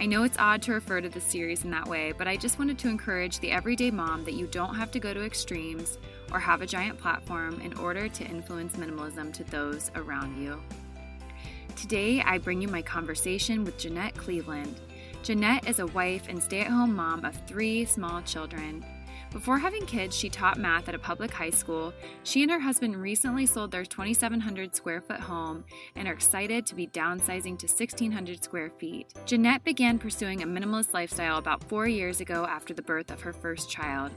I know it's odd to refer to the series in that way, but I just wanted to encourage the everyday mom that you don't have to go to extremes or have a giant platform in order to influence minimalism to those around you. Today, I bring you my conversation with Jeanette Cleveland. Jeanette is a wife and stay at home mom of three small children. Before having kids, she taught math at a public high school. She and her husband recently sold their 2,700 square foot home and are excited to be downsizing to 1,600 square feet. Jeanette began pursuing a minimalist lifestyle about four years ago after the birth of her first child.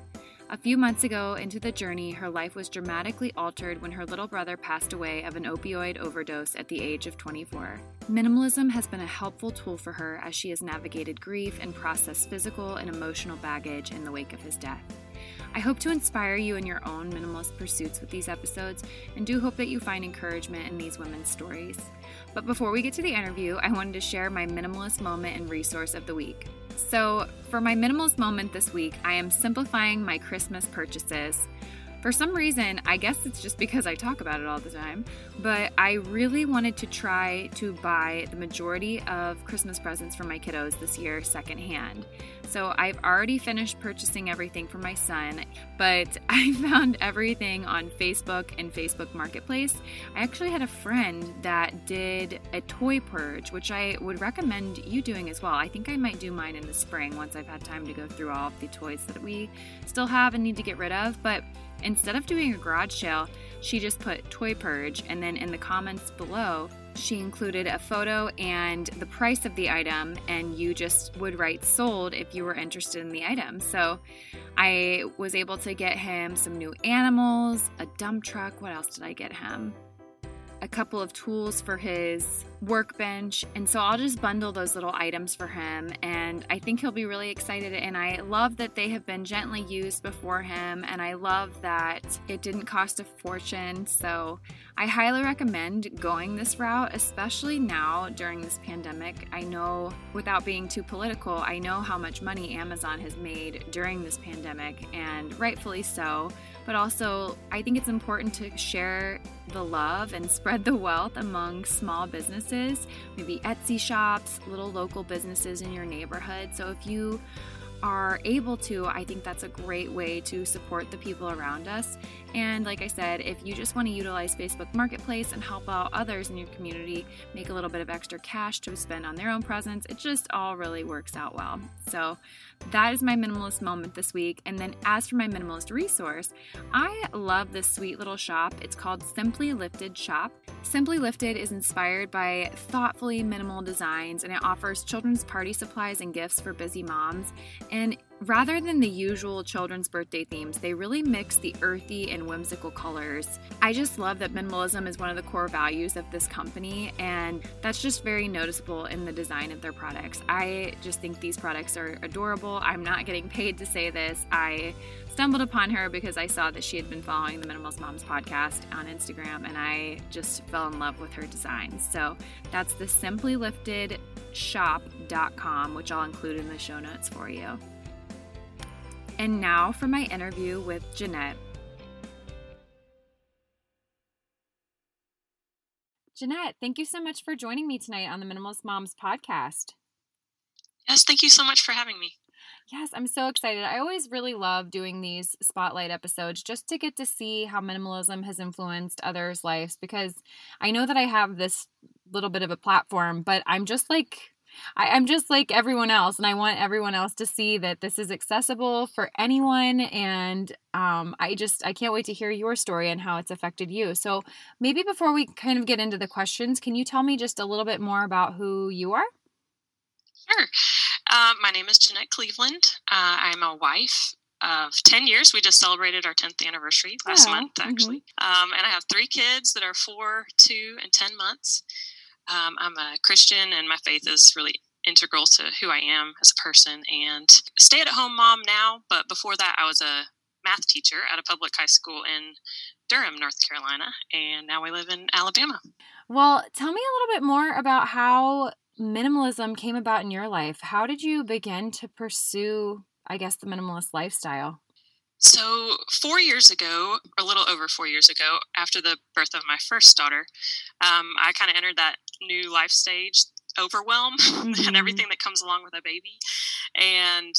A few months ago into the journey, her life was dramatically altered when her little brother passed away of an opioid overdose at the age of 24. Minimalism has been a helpful tool for her as she has navigated grief and processed physical and emotional baggage in the wake of his death. I hope to inspire you in your own minimalist pursuits with these episodes and do hope that you find encouragement in these women's stories. But before we get to the interview, I wanted to share my minimalist moment and resource of the week. So, for my minimalist moment this week, I am simplifying my Christmas purchases. For some reason, I guess it's just because I talk about it all the time, but I really wanted to try to buy the majority of Christmas presents for my kiddos this year secondhand. So I've already finished purchasing everything for my son, but I found everything on Facebook and Facebook Marketplace. I actually had a friend that did a toy purge, which I would recommend you doing as well. I think I might do mine in the spring once I've had time to go through all of the toys that we still have and need to get rid of. But Instead of doing a garage sale, she just put toy purge and then in the comments below, she included a photo and the price of the item, and you just would write sold if you were interested in the item. So I was able to get him some new animals, a dump truck. What else did I get him? A couple of tools for his workbench. And so I'll just bundle those little items for him. And I think he'll be really excited. And I love that they have been gently used before him. And I love that it didn't cost a fortune. So I highly recommend going this route, especially now during this pandemic. I know, without being too political, I know how much money Amazon has made during this pandemic, and rightfully so. But also, I think it's important to share the love and spread the wealth among small businesses businesses, maybe Etsy shops, little local businesses in your neighborhood. So if you are able to, I think that's a great way to support the people around us. And like I said, if you just want to utilize Facebook Marketplace and help out others in your community make a little bit of extra cash to spend on their own presents, it just all really works out well. So that is my minimalist moment this week. And then as for my minimalist resource, I love this sweet little shop. It's called Simply Lifted Shop. Simply Lifted is inspired by thoughtfully minimal designs and it offers children's party supplies and gifts for busy moms. And rather than the usual children's birthday themes, they really mix the earthy and whimsical colors. I just love that minimalism is one of the core values of this company, and that's just very noticeable in the design of their products. I just think these products are adorable. I'm not getting paid to say this. I stumbled upon her because I saw that she had been following the Minimalist Moms podcast on Instagram, and I just fell in love with her designs. So that's the Simply Lifted shop.com, which I'll include in the show notes for you. And now for my interview with Jeanette. Jeanette, thank you so much for joining me tonight on the Minimalist Moms podcast. Yes, thank you so much for having me. Yes, I'm so excited. I always really love doing these spotlight episodes just to get to see how minimalism has influenced others' lives because I know that I have this little bit of a platform, but I'm just like I, am just like everyone else, and I want everyone else to see that this is accessible for anyone. And um, I just I can't wait to hear your story and how it's affected you. So maybe before we kind of get into the questions, can you tell me just a little bit more about who you are? Sure. Uh, my name is Jeanette Cleveland. Uh, I'm a wife of 10 years. We just celebrated our 10th anniversary last month, actually. Mm-hmm. Um, and I have three kids that are four, two, and 10 months. Um, I'm a Christian, and my faith is really integral to who I am as a person. And stay at home mom now, but before that, I was a math teacher at a public high school in Durham, North Carolina, and now we live in Alabama. Well, tell me a little bit more about how minimalism came about in your life. How did you begin to pursue, I guess, the minimalist lifestyle? So, four years ago, a little over four years ago, after the birth of my first daughter, um, I kind of entered that new life stage overwhelm mm-hmm. and everything that comes along with a baby. And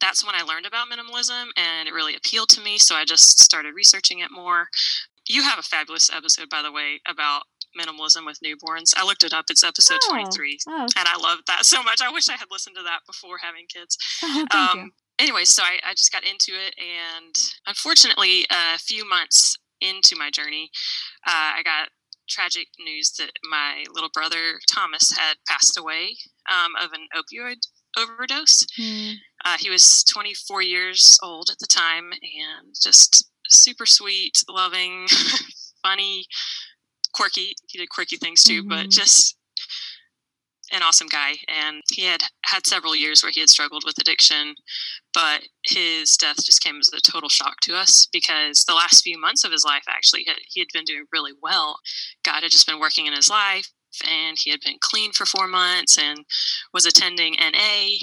that's when I learned about minimalism and it really appealed to me. So I just started researching it more. You have a fabulous episode, by the way, about minimalism with newborns. I looked it up. It's episode oh, 23. Oh. And I love that so much. I wish I had listened to that before having kids. Oh, thank um, you anyway, so I, I just got into it, and unfortunately, a few months into my journey, uh, I got tragic news that my little brother Thomas had passed away um, of an opioid overdose. Mm. Uh, he was 24 years old at the time, and just super sweet, loving, funny, quirky. He did quirky things too, mm-hmm. but just an awesome guy and he had had several years where he had struggled with addiction but his death just came as a total shock to us because the last few months of his life actually he had been doing really well. God had just been working in his life and he had been clean for four months and was attending NA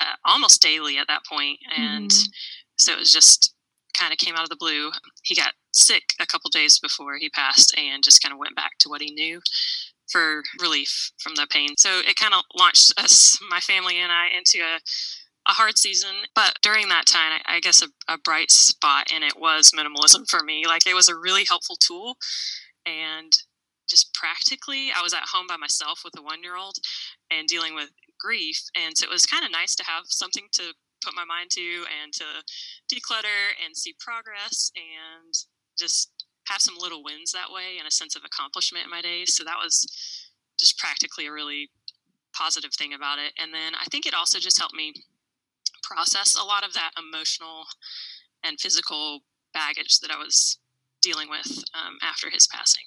uh, almost daily at that point and mm-hmm. so it was just kind of came out of the blue. He got sick a couple days before he passed and just kind of went back to what he knew for relief from the pain. So it kind of launched us, my family and I, into a, a hard season. But during that time, I, guess a, a, bright spot in it was minimalism for me. Like it was a really helpful tool. And just practically, I was at home by myself with a one year old and dealing with grief. And so it was kind of nice to have something to put my mind to and to declutter and see progress and just have some little wins that way and a sense of accomplishment in my days. So that was just practically a really positive thing about it. And then I think it also just helped me process a lot of that emotional and physical baggage that I was dealing with um, after his passing.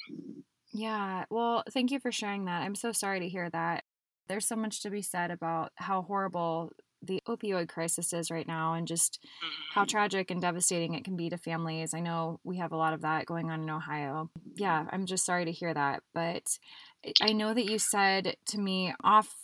Yeah. Well, thank you for sharing that. I'm so sorry to hear that. There's so much to be said about how horrible the opioid crisis is right now and just how mm-hmm. tragic and devastating it can be to families. I know we have a lot of that going on in Ohio. Yeah, I'm just sorry to hear that. But I know that you said to me off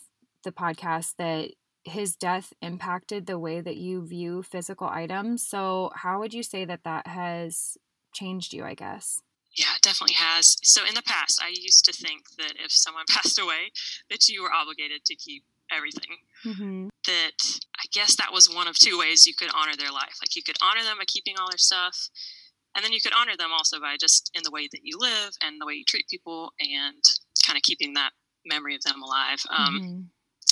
the podcast that his death impacted the way that you view physical items. So, how would you say that that has changed you, I guess? Yeah, it definitely has. So in the past, I used to think that if someone passed away, that you were obligated to keep everything. Mm-hmm. That I guess that was one of two ways you could honor their life. Like you could honor them by keeping all their stuff, and then you could honor them also by just in the way that you live and the way you treat people and kind of keeping that memory of them alive. Um, mm-hmm.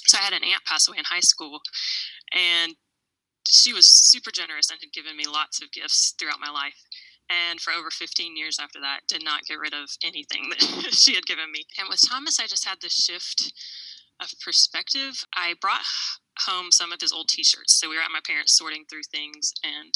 So I had an aunt pass away in high school, and she was super generous and had given me lots of gifts throughout my life and for over 15 years after that did not get rid of anything that she had given me and with thomas i just had this shift of perspective, I brought home some of his old t-shirts. So we were at my parents sorting through things and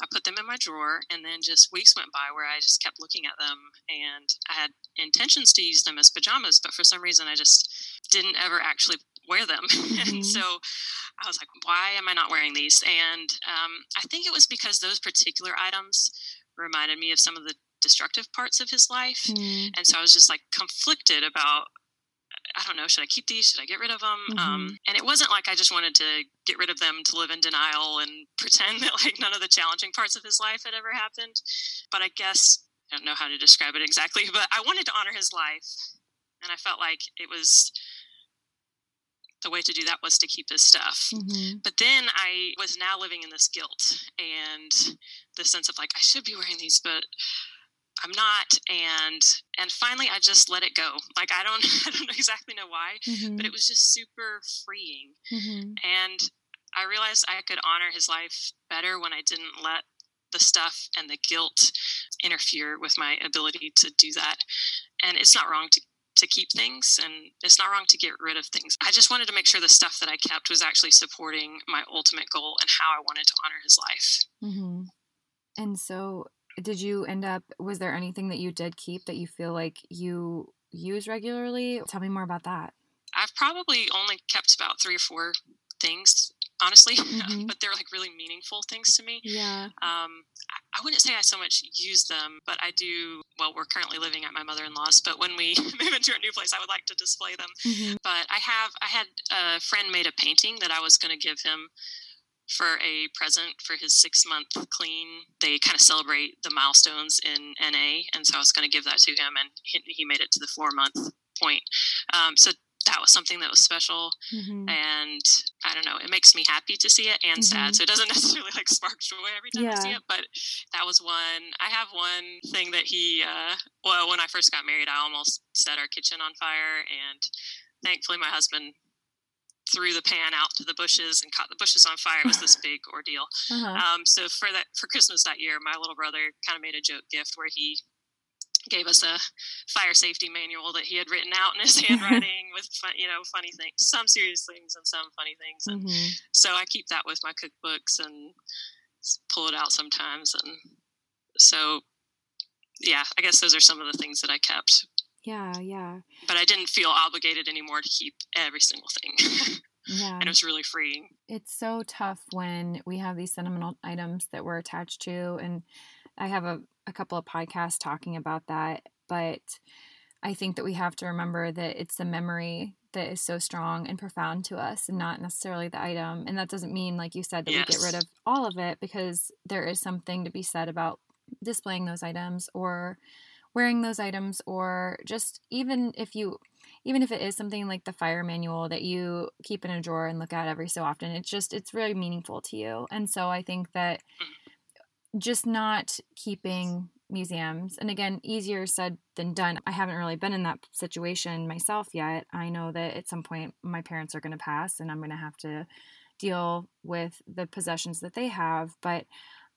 I put them in my drawer and then just weeks went by where I just kept looking at them and I had intentions to use them as pajamas, but for some reason I just didn't ever actually wear them. Mm-hmm. and so I was like, why am I not wearing these? And um, I think it was because those particular items reminded me of some of the destructive parts of his life. Mm. And so I was just like conflicted about I don't know, should I keep these? Should I get rid of them? Mm-hmm. Um, and it wasn't like I just wanted to get rid of them to live in denial and pretend that like none of the challenging parts of his life had ever happened. But I guess I don't know how to describe it exactly, but I wanted to honor his life. And I felt like it was the way to do that was to keep his stuff. Mm-hmm. But then I was now living in this guilt and the sense of like, I should be wearing these, but I'm not and and finally I just let it go. Like I don't I don't exactly know why, mm-hmm. but it was just super freeing. Mm-hmm. And I realized I could honor his life better when I didn't let the stuff and the guilt interfere with my ability to do that. And it's not wrong to to keep things and it's not wrong to get rid of things. I just wanted to make sure the stuff that I kept was actually supporting my ultimate goal and how I wanted to honor his life. Mm-hmm. And so did you end up was there anything that you did keep that you feel like you use regularly tell me more about that i've probably only kept about three or four things honestly, mm-hmm. but they're like really meaningful things to me. Yeah. Um, I wouldn't say I so much use them, but I do. Well, we're currently living at my mother in law's, but when we move into a new place, I would like to display them. Mm-hmm. But I have, I had a friend made a painting that I was going to give him for a present for his six month clean. They kind of celebrate the milestones in NA, and so I was going to give that to him, and he, he made it to the four month point. Um, so that was something that was special mm-hmm. and i don't know it makes me happy to see it and mm-hmm. sad so it doesn't necessarily like spark joy every time yeah. i see it but that was one i have one thing that he uh, well when i first got married i almost set our kitchen on fire and thankfully my husband threw the pan out to the bushes and caught the bushes on fire. It was this big ordeal. Uh-huh. um, so for that for christmas that year my little brother kind of made a joke gift where he gave us a fire safety manual that he had written out in his handwriting with fun, you know funny things some serious things and some funny things. And mm-hmm. so i keep that with my cookbooks and pull it out sometimes. And so yeah i guess those are some of the things that i kept yeah yeah but i didn't feel obligated anymore to keep every single thing yeah and it was really freeing it's so tough when we have these sentimental items that we're attached to and i have a a couple of podcasts talking about that, but I think that we have to remember that it's the memory that is so strong and profound to us and not necessarily the item. And that doesn't mean, like you said, that yes. we get rid of all of it because there is something to be said about displaying those items or wearing those items or just even if you even if it is something like the fire manual that you keep in a drawer and look at every so often it's just it's really meaningful to you. And so i think that mm just not keeping museums and again easier said than done. I haven't really been in that situation myself yet. I know that at some point my parents are going to pass and i'm going to have to deal with the possessions that they have. But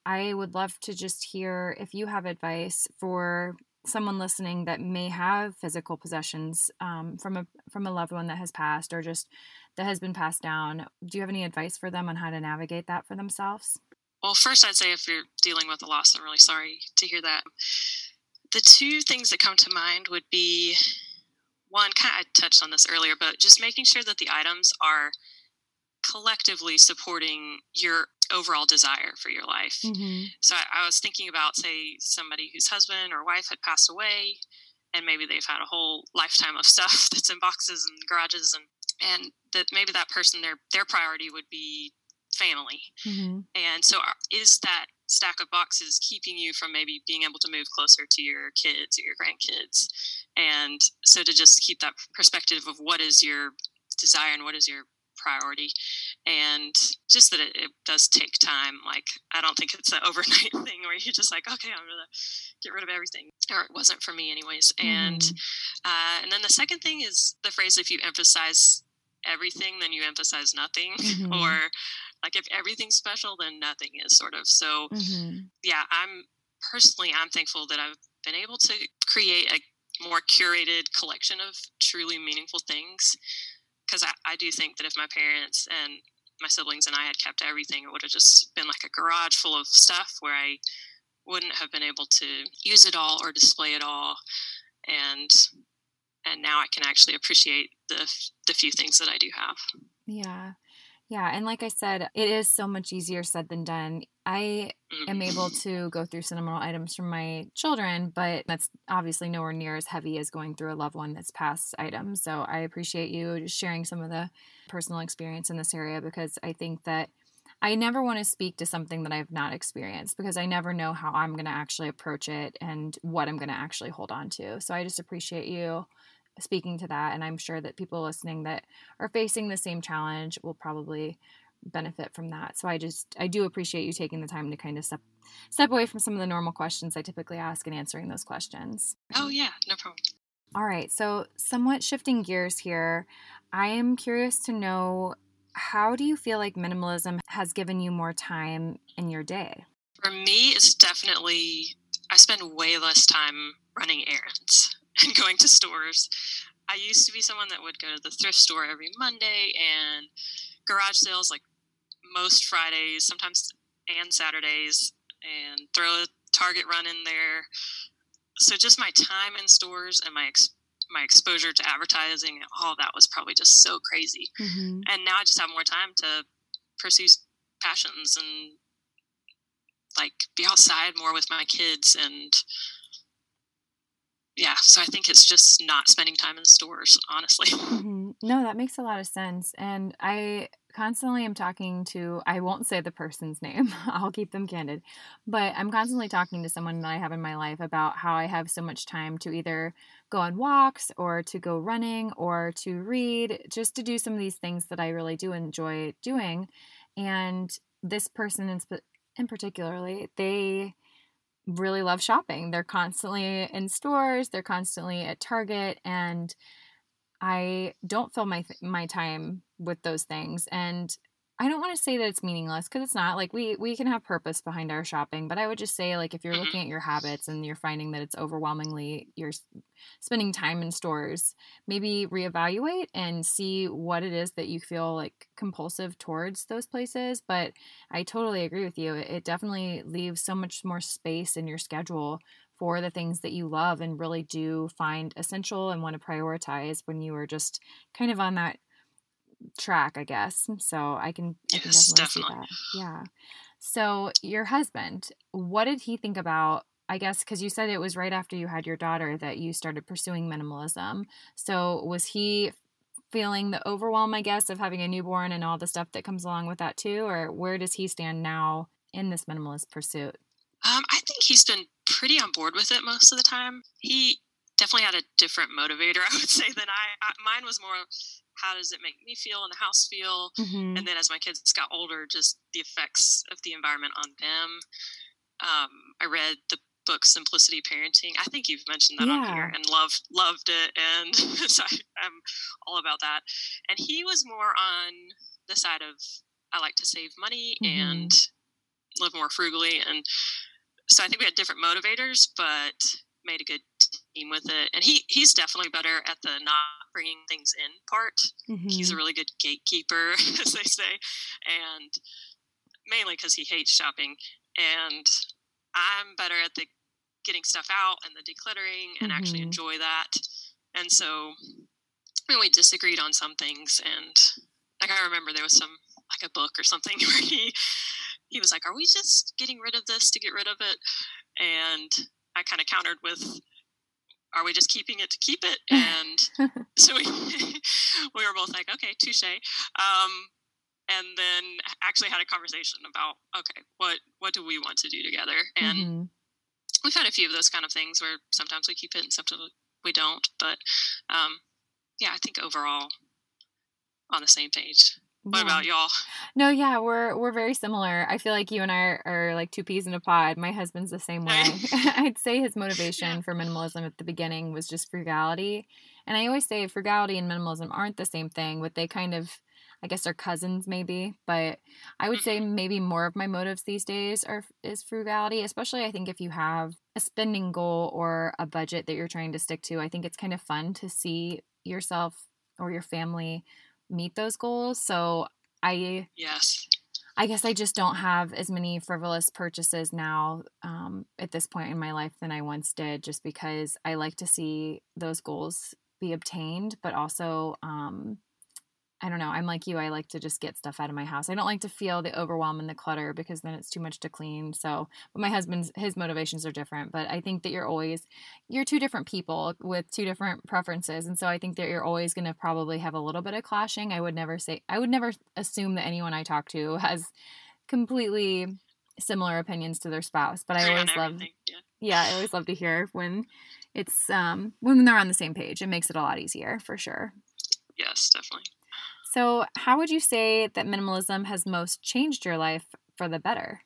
i would love to just hear if you have advice for someone listening that may have physical possessions um, from a from a loved one that has passed or just that has been passed down do you have any advice for them on how to navigate that for themselves well, first, I'd say if you're dealing with a loss, I'm really sorry to hear that. The two things that come to mind would be one, kind of I touched on this earlier, but just making sure that the items are collectively supporting your overall desire for your life. Mm-hmm. So I, I, was thinking about, say, somebody whose husband or wife had passed away, and maybe they've had a whole lifetime of stuff that's in boxes and garages, and and that maybe that person their their priority would be family. Mm-hmm. And so, uh, is that stack of boxes keeping you from maybe being able to move closer to your kids or your grandkids? And so, to just keep that perspective of what is your desire and what is your priority and just that it, it, does take time like i don't think it's an overnight thing where you're just like okay i'm gonna get rid of everything or it wasn't for me anyways mm-hmm. and uh, and then the second thing is the phrase if you emphasize everything then you emphasize nothing mm-hmm. or like if everything's special, then nothing is sort of. So mm-hmm. yeah, I'm personally I'm thankful that I've been able to create a more curated collection of truly meaningful things. Because I, I do think that if my parents and my siblings and I had kept everything, it would have just been like a garage full of stuff where I wouldn't have been able to use it all or display it all. And and now I can actually appreciate the the few things that I do have. Yeah. Yeah, and like I said, it is so much easier said than done. I am able mm-hmm. to go through sentimental items from my children, but that's obviously nowhere near as heavy as going through a loved one that's past items. So I appreciate you just sharing some of the personal experience in this area because I think that I never want to speak to something that I've not experienced because I never know how I'm going to actually approach it and what I'm going to actually hold on to. So I just appreciate you speaking to that. And I'm sure that people listening that are facing the same challenge will probably benefit from that. So I just I do appreciate you taking the time to kind of step step away from some of the normal questions I typically ask and answering those questions. Oh yeah, no problem. All right, so somewhat shifting gears here, I am curious to know how do you feel like minimalism has given you more time in your day? For me, it's definitely I spend way less time running errands. and going to stores. I used to be someone that would go to the thrift store every Monday and garage sales like most Fridays, sometimes and Saturdays, and throw a Target run in there. So just my time in stores and my ex- my exposure to advertising, and all that was probably just so crazy. Mm-hmm. And now I just have more time to pursue passions and like be outside more with my kids and yeah so i think it's just not spending time in stores honestly mm-hmm. no that makes a lot of sense and i constantly am talking to i won't say the person's name i'll keep them candid but i'm constantly talking to someone that i have in my life about how i have so much time to either go on walks or to go running or to read just to do some of these things that i really do enjoy doing and this person in, sp- in particularly they really love shopping. They're constantly in stores, they're constantly at Target and I don't fill my my time with those things and I don't want to say that it's meaningless because it's not. Like we we can have purpose behind our shopping, but I would just say like if you're mm-hmm. looking at your habits and you're finding that it's overwhelmingly you're spending time in stores, maybe reevaluate and see what it is that you feel like compulsive towards those places. But I totally agree with you. It definitely leaves so much more space in your schedule for the things that you love and really do find essential and want to prioritize when you are just kind of on that track, I guess. So I can, yes, I can definitely, definitely, see that. Yeah. So your husband, what did he think about? I guess because you said it was right after you had your daughter that you started pursuing minimalism. So was he feeling the overwhelm, I guess, of having a newborn and all the stuff that comes along with that too? Or where does he stand now in this minimalist pursuit? Um, I think he's been pretty on board with it most of the time. He definitely had a different motivator, I would say, than I. I mine was more how does it make me feel and the house feel mm-hmm. and then as my kids got older just the effects of the environment on them um, i read the book simplicity parenting i think you've mentioned that yeah. on here and loved loved it and so I, i'm all about that and he was more on the side of i like to save money mm-hmm. and live more frugally and so i think we had different motivators but made a good team with it and he he's definitely better at the not bringing things in part. Mm-hmm. He's a mm-hmm. really good gatekeeper, as they say, and mainly because he hates shopping. And I'm better at the getting stuff out and the decluttering and mm-hmm. actually enjoy that. And so when we disagreed on some things, and like I remember there was some like a book or something where he he was like, "Are we just getting rid of this to get rid of it?" And I kind of countered with, are we just keeping it to keep it? And so we we were both like, okay, touche. Um, and then actually had a conversation about, okay, what what do we want to do together? And mm-hmm. we've had a few of those kind of things where sometimes we keep it and sometimes we don't. But um, yeah, I think overall on the same page. What yeah. about y'all? No, yeah, we're we're very similar. I feel like you and I are, are like two peas in a pod. My husband's the same way. I'd say his motivation for minimalism at the beginning was just frugality. And I always say frugality and minimalism aren't the same thing, but they kind of I guess are cousins maybe, but I would say mm-hmm. maybe more of my motives these days are is frugality, especially I think if you have a spending goal or a budget that you're trying to stick to. I think it's kind of fun to see yourself or your family meet those goals. So I yes. I guess I just don't have as many frivolous purchases now um, at this point in my life than I once did, just because I like to see those goals be obtained, but also um, I don't know. I'm like you. I like to just get stuff out of my house. I don't like to feel the overwhelm and the clutter because then it's too much to clean. So, but my husband's his motivations are different. But I think that you're always you're two different people with two different preferences, and so I think that you're always going to probably have a little bit of clashing. I would never say I would never assume that anyone I talk to has completely similar opinions to their spouse. But I always love yeah. yeah, I always love to hear when it's um when they're on the same page. It makes it a lot easier for sure. Yes, definitely. So, how would you say that minimalism has most changed your life for the better?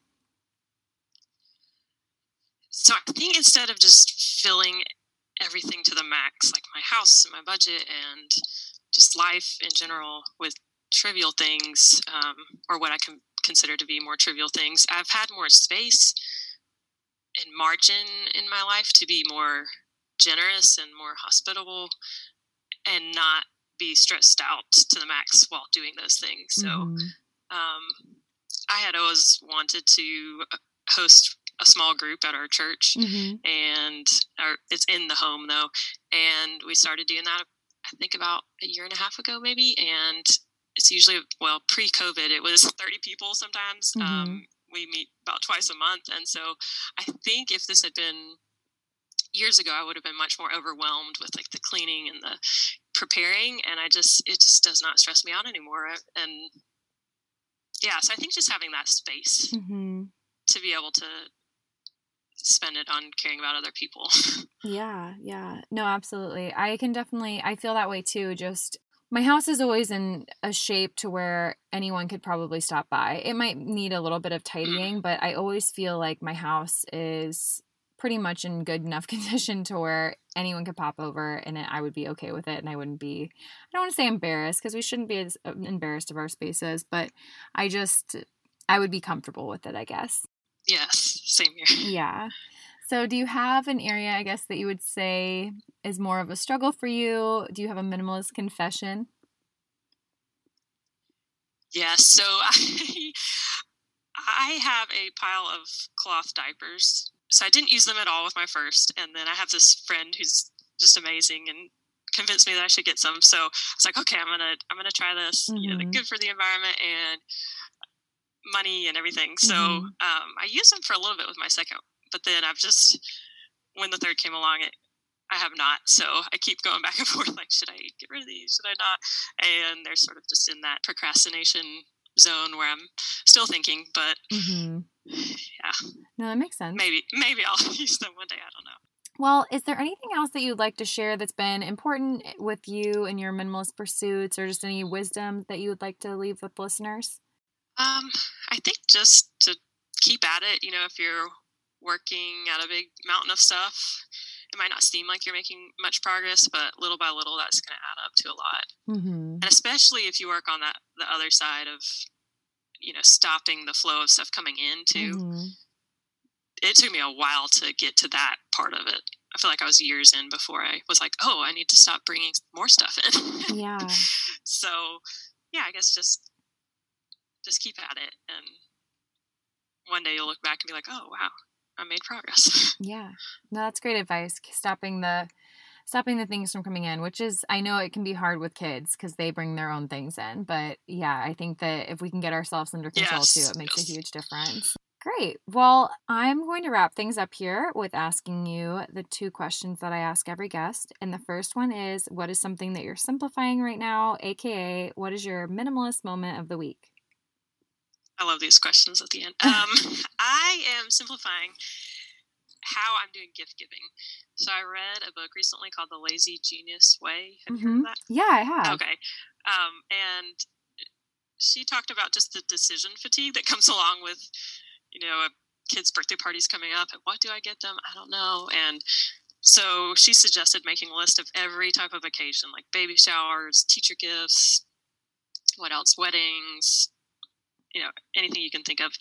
So, I think instead of just filling everything to the max, like my house and my budget and just life in general with trivial things, um, or what I can consider to be more trivial things, I've had more space and margin in my life to be more generous and more hospitable and not be stressed out to the max while doing those things. So mm-hmm. um, I had always wanted to uh, host a small group at our church, mm-hmm. and our, it's in the home though. And we started doing that, I think, about a year and a half ago, maybe. And it's usually well pre-COVID it was 30 people sometimes. Mm-hmm. Um, we meet about twice a month, and so I think if this had been years ago, I would have been much more overwhelmed with like the cleaning and the preparing, and I just it just does not stress me out anymore. And yeah, so I think just having that space mm-hmm. to be able to spend it on caring about other people. yeah, yeah. No, absolutely. I can definitely I feel that way too. Just my house is always in a shape to where anyone could probably stop by. It might need a little bit of mm-hmm. tidying, but I always feel like my house is pretty much in good enough condition to where anyone could pop over and I would be okay with it and I wouldn't be I don't want to say embarrassed because we shouldn't be as uh, embarrassed of our spaces, but I just I would be comfortable with it, I guess. Yes, same here. Yeah. So, do you have an area, I guess, that you would say is more of a struggle for you? Do you have a minimalist confession? Yeah, so I, I have a pile of cloth diapers. So, I didn't use them at all with my first. And then I have this friend who's just amazing and convinced me that I should get some. So, I was like, okay, I'm going to, I'm going to try this. Mm-hmm. You know, they're mm-hmm. good for the environment and money and everything. So, mm-hmm. um, I used them for a little bit with my second but then I've just when the third came along, it, I have not. So I keep going back and forth. Like, should I get rid of these? Should I not? And they're sort of just in that procrastination zone where I'm still thinking, but mm-hmm. Yeah. No, that makes sense. Maybe, maybe I'll use them one day. I don't know. Well, is there anything else that you'd like to share that's been important with you in your minimalist pursuits, or just any wisdom that you would like to leave with listeners? Um, I think just to keep at it. You know, if you're working at a big mountain of stuff, it might not seem like you're making much progress, but little by little, that's going to add up to a lot. Mm-hmm. And especially if you work on that the other side of, you know, stopping the flow of stuff coming into. Mm-hmm. It took me a while to get to that part of it. I feel like I was years in before I was like, oh, I need to stop bringing more stuff in. Yeah. so, yeah, I guess just just keep at it, and one day you'll look back and be like, oh, wow, I made progress. yeah. No, that's great advice. Stopping the stopping the things from coming in, which is I know it can be hard with kids because they bring their own things in. But yeah, I think that if we can get ourselves under control yes, too, it makes yes. a huge difference. Great. Well, I'm going to wrap things up here with asking you the two questions that I ask every guest. And the first one is what is something that you're simplifying right now, aka what is your minimalist moment of the week? I love these questions at the end. Um, I am simplifying how I'm doing gift giving. So I read a book recently called The Lazy Genius Way. Have mm-hmm. you heard of mm-hmm. that? Yeah, I have. Okay. Um, and she talked about just the decision fatigue that comes along with, you know, a kid's birthday party's coming up and what do I get them? I don't know. And so she suggested making a list of every type of occasion, like baby showers, teacher gifts, what else, weddings, you know anything you can think of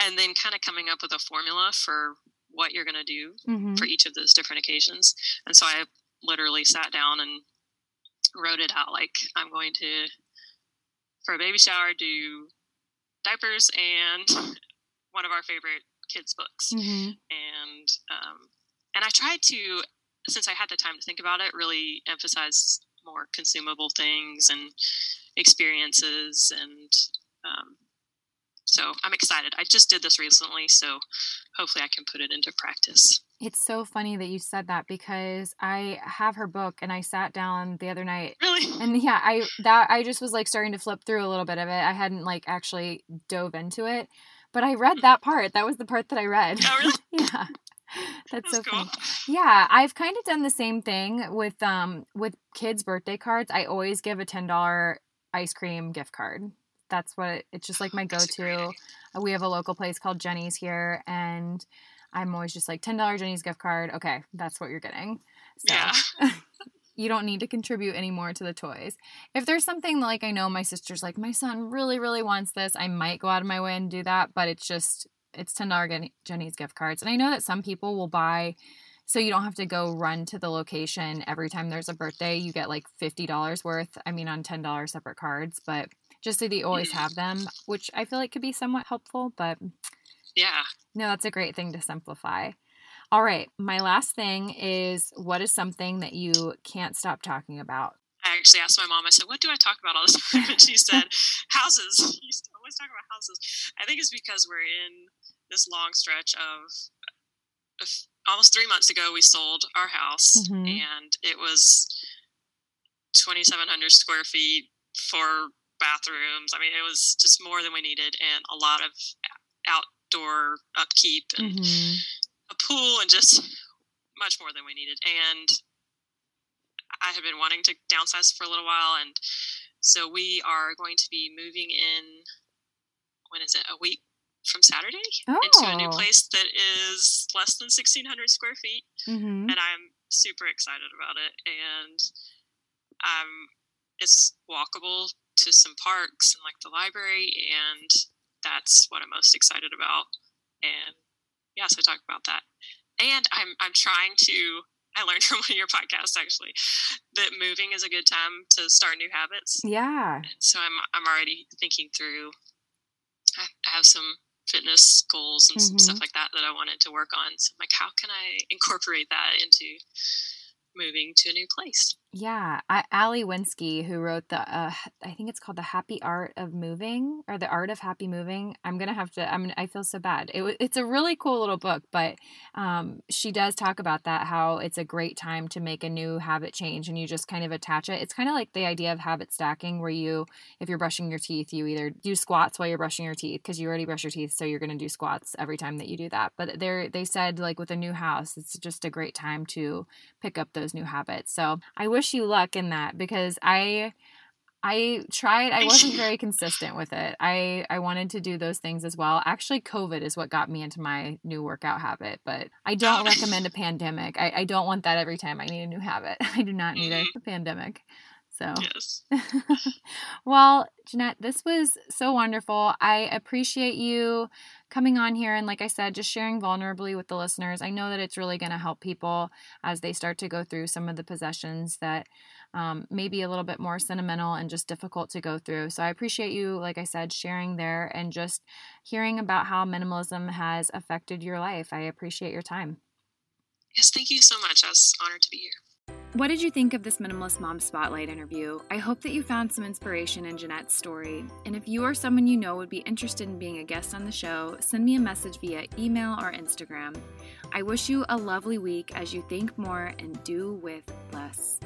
and then kind of coming up with a formula for what you're going to do mm-hmm. for each of those different occasions and so i literally sat down and wrote it out like i'm going to for a baby shower do diapers and one of our favorite kids books mm-hmm. and um, and i tried to since i had the time to think about it really emphasize more consumable things and experiences and um, so I'm excited. I just did this recently, so hopefully I can put it into practice. It's so funny that you said that because I have her book and I sat down the other night. Really? And yeah, I that I just was like starting to flip through a little bit of it. I hadn't like actually dove into it, but I read mm-hmm. that part. That was the part that I read. Oh, really? yeah. That's, That's so cool. funny. Yeah, I've kind of done the same thing with um with kids' birthday cards. I always give a ten dollar ice cream gift card that's what it, it's just like my go-to. Uh, we have a local place called Jeni's here, and I'm always just like ten dollar Jeni's gift card. Okay, that's what you're getting. So, yeah. you don't need to contribute anymore to the toys. If there's something like I know my sister's like my son really really wants this, I might go out of my way and do that, but it's just it's ten dollar Jeni's gift cards, and I know that some people will buy. So you don't have to go run to the location every time there's a birthday. You get like $50 worth, I mean, on $10 separate cards. But just so that you always have them, which I feel like could be somewhat helpful, but yeah. No, that's a great thing to simplify. All right, my last thing is what is something that you can't stop talking about? I actually asked my mom, I said, What do I talk about all the time? And she said, Houses. You always talk about houses. I think it's because we're in this long stretch of, of almost three months ago, we sold our house mm-hmm. and it was 2,700 square feet, four bathrooms. I mean, it was just more than we needed and a lot of outdoor upkeep and mm-hmm. a pool and just much more than we needed. And I had been wanting to downsize for a little while, and so we are going to be moving in. When is it? A week from Saturday oh. into a new oh. place that is less than 1,600 square feet, mm-hmm. and I'm super excited about it. And um, it's walkable to some parks and like the library, and that's what I'm most excited about. And yeah, so I talk about that. And I'm I'm trying to I learned from one of your podcasts actually that moving is a good time to start new habits. Yeah. And so I'm I'm already thinking through. I, have some fitness goals and mm-hmm. some stuff like that that I wanted to work on. So I'm like, how can I incorporate that into moving to a new place. Yeah, I, Ali Wenzke, who wrote the, uh, I think it's called the Happy Art of Moving or the Art of Happy Moving. I'm gonna have to. I'm. I feel so bad. It, it's a really cool little book, but um, she does talk about that how it's a great time to make a new habit change, and you just kind of attach it. It's kind of like the idea of habit stacking, where you, if you're brushing your teeth, you either do squats while you're brushing your teeth because you already brush your teeth, so you're gonna do squats every time that you do that. But they they said like with a new house, it's just a great time to pick up those new habits. So I wish you luck in that because I I tried I wasn't very consistent with it. I I wanted to do those things as well. Actually COVID is what got me into my new workout habit, but I don't recommend a pandemic. I, I don't want that every time I need a new habit. I do not need a, mm-hmm. a pandemic. So, yes. well, Jeanette, this was so wonderful. I appreciate you coming on here and, like I said, just sharing vulnerably with the listeners. I know that it's really going to help people as they start to go through some of the possessions that um, may be a little bit more sentimental and just difficult to go through. So, I appreciate you, like I said, sharing there and just hearing about how minimalism has affected your life. I appreciate your time. Yes, thank you so much. I was honored to be here. What did you think of this Minimalist Mom Spotlight interview? I hope that you found some inspiration in Jeanette's story. And if you or someone you know would be interested in being a guest on the show, send me a message via email or Instagram. I wish you a lovely week as you think more and do with less.